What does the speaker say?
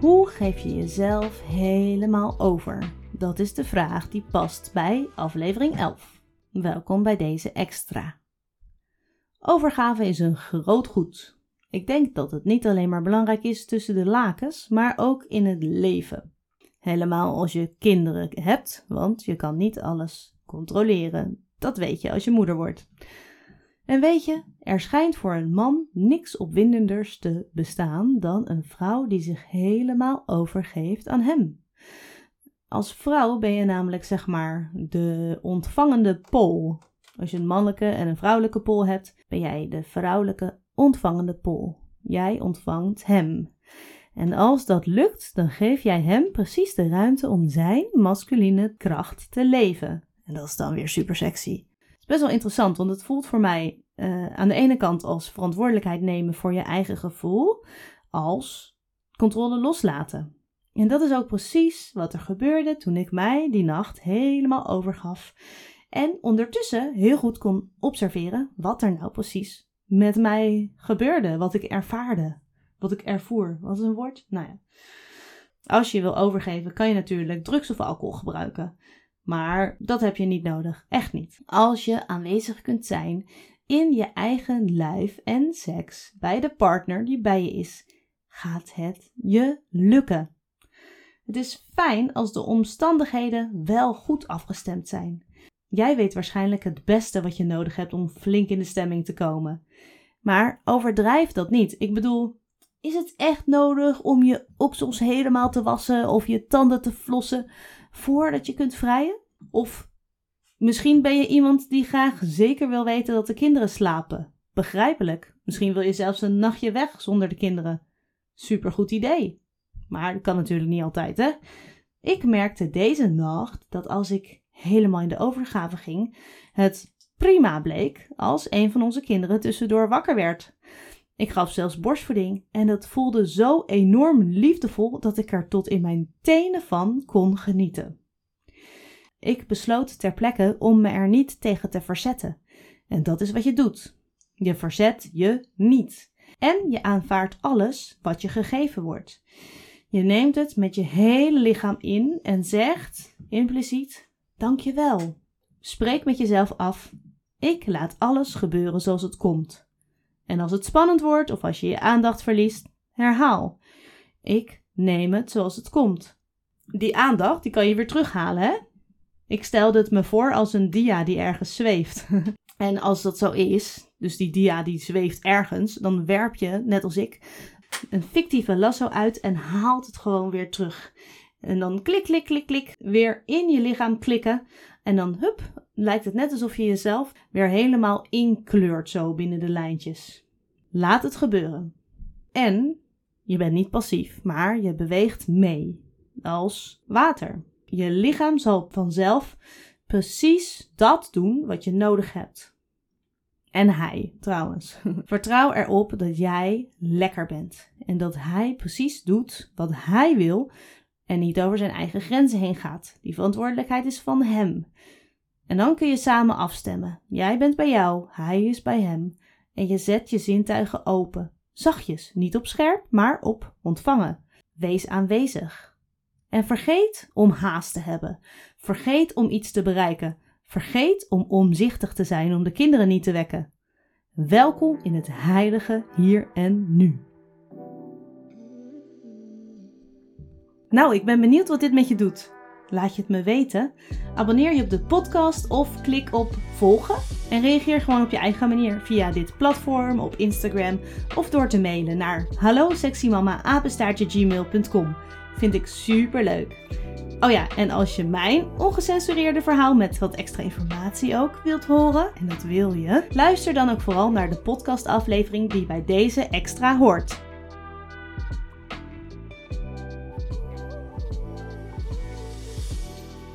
Hoe geef je jezelf helemaal over? Dat is de vraag die past bij aflevering 11. Welkom bij deze extra. Overgave is een groot goed. Ik denk dat het niet alleen maar belangrijk is tussen de lakens, maar ook in het leven. Helemaal als je kinderen hebt, want je kan niet alles controleren. Dat weet je als je moeder wordt. En weet je, er schijnt voor een man niks opwindenders te bestaan dan een vrouw die zich helemaal overgeeft aan hem. Als vrouw ben je namelijk zeg maar de ontvangende pol. Als je een mannelijke en een vrouwelijke pol hebt, ben jij de vrouwelijke ontvangende pol. Jij ontvangt hem. En als dat lukt, dan geef jij hem precies de ruimte om zijn masculine kracht te leven. En dat is dan weer super sexy. Best wel interessant, want het voelt voor mij uh, aan de ene kant als verantwoordelijkheid nemen voor je eigen gevoel, als controle loslaten. En dat is ook precies wat er gebeurde toen ik mij die nacht helemaal overgaf. En ondertussen heel goed kon observeren wat er nou precies met mij gebeurde, wat ik ervaarde, wat ik ervoer. Wat is een woord? Nou ja. Als je wil overgeven, kan je natuurlijk drugs of alcohol gebruiken. Maar dat heb je niet nodig, echt niet. Als je aanwezig kunt zijn in je eigen lijf en seks bij de partner die bij je is, gaat het je lukken. Het is fijn als de omstandigheden wel goed afgestemd zijn. Jij weet waarschijnlijk het beste wat je nodig hebt om flink in de stemming te komen. Maar overdrijf dat niet. Ik bedoel, is het echt nodig om je oksels helemaal te wassen of je tanden te flossen voordat je kunt vrijen? Of misschien ben je iemand die graag zeker wil weten dat de kinderen slapen. Begrijpelijk. Misschien wil je zelfs een nachtje weg zonder de kinderen. Supergoed idee. Maar dat kan natuurlijk niet altijd, hè? Ik merkte deze nacht dat als ik helemaal in de overgave ging, het prima bleek als een van onze kinderen tussendoor wakker werd. Ik gaf zelfs borstvoeding en dat voelde zo enorm liefdevol dat ik er tot in mijn tenen van kon genieten. Ik besloot ter plekke om me er niet tegen te verzetten. En dat is wat je doet. Je verzet je niet. En je aanvaardt alles wat je gegeven wordt. Je neemt het met je hele lichaam in en zegt impliciet: Dankjewel. Spreek met jezelf af: Ik laat alles gebeuren zoals het komt. En als het spannend wordt of als je je aandacht verliest, herhaal: Ik neem het zoals het komt. Die aandacht die kan je weer terughalen, hè? Ik stelde het me voor als een dia die ergens zweeft. en als dat zo is, dus die dia die zweeft ergens, dan werp je, net als ik, een fictieve lasso uit en haalt het gewoon weer terug. En dan klik, klik, klik, klik, weer in je lichaam klikken. En dan hup, lijkt het net alsof je jezelf weer helemaal inkleurt zo binnen de lijntjes. Laat het gebeuren. En je bent niet passief, maar je beweegt mee. Als water. Je lichaam zal vanzelf precies dat doen wat je nodig hebt. En hij, trouwens. Vertrouw erop dat jij lekker bent. En dat hij precies doet wat hij wil en niet over zijn eigen grenzen heen gaat. Die verantwoordelijkheid is van hem. En dan kun je samen afstemmen. Jij bent bij jou, hij is bij hem. En je zet je zintuigen open. Zachtjes, niet op scherp, maar op ontvangen. Wees aanwezig. En vergeet om haast te hebben. Vergeet om iets te bereiken. Vergeet om omzichtig te zijn om de kinderen niet te wekken. Welkom in het heilige hier en nu. Nou, ik ben benieuwd wat dit met je doet. Laat je het me weten. Abonneer je op de podcast of klik op volgen. En reageer gewoon op je eigen manier via dit platform, op Instagram of door te mailen naar hallo Vind ik super leuk. Oh ja, en als je mijn ongecensureerde verhaal met wat extra informatie ook wilt horen, en dat wil je, luister dan ook vooral naar de podcastaflevering die bij deze extra hoort.